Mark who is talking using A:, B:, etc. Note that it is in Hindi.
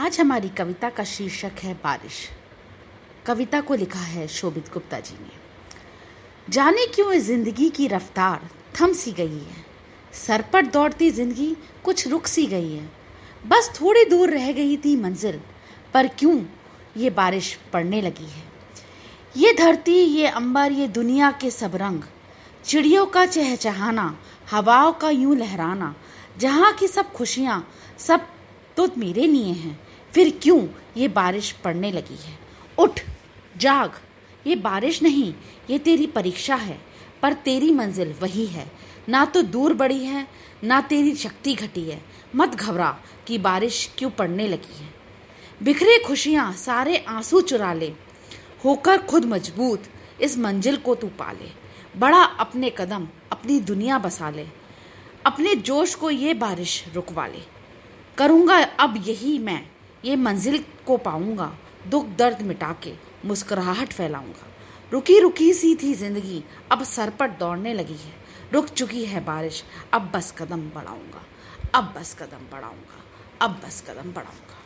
A: आज हमारी कविता का शीर्षक है बारिश। कविता को लिखा है शोभित गुप्ता जी ने। जाने क्यों ज़िंदगी की रफ्तार थम सी गई है? सर पर दौड़ती ज़िंदगी कुछ रुक सी गई है। बस थोड़ी दूर रह गई थी मंजिल, पर क्यों ये बारिश पड़ने लगी है? ये धरती, ये अंबर, ये दुनिया के सब रंग, चिड़ियों का चहचहाना, हवाओं का यूँ लहराना, जहाँ की सब खुशियाँ, सब तो मेरे लिए हैं। फिर क्यों ये बारिश पड़ने लगी है? उठ, जाग। ये बारिश नहीं, ये तेरी परीक्षा है, पर तेरी मंजिल वही है। ना तो दूर बड़ी है, ना तेरी शक्ति घटी है। मत घबरा कि बारिश क्यों पड़ने लगी है। बिखरे खुशियाँ सारे आँसू चुरा ले, होकर खुद मज़बूत इस मंजिल को तू पाले। बड़ा अपने कदम अपनी दुनिया बसा ले, अपने जोश को ये बारिश रुकवा ले। करूँगा अब यही मैं ये मंजिल को पाऊँगा, दुख दर्द मिटा के मुस्कुराहट फैलाऊँगा। रुकी रुकी सी थी ज़िंदगी, अब सर पर दौड़ने लगी है। रुक चुकी है बारिश, अब बस कदम बढ़ाऊँगा, अब बस कदम बढ़ाऊँगा, अब बस कदम बढ़ाऊँगा।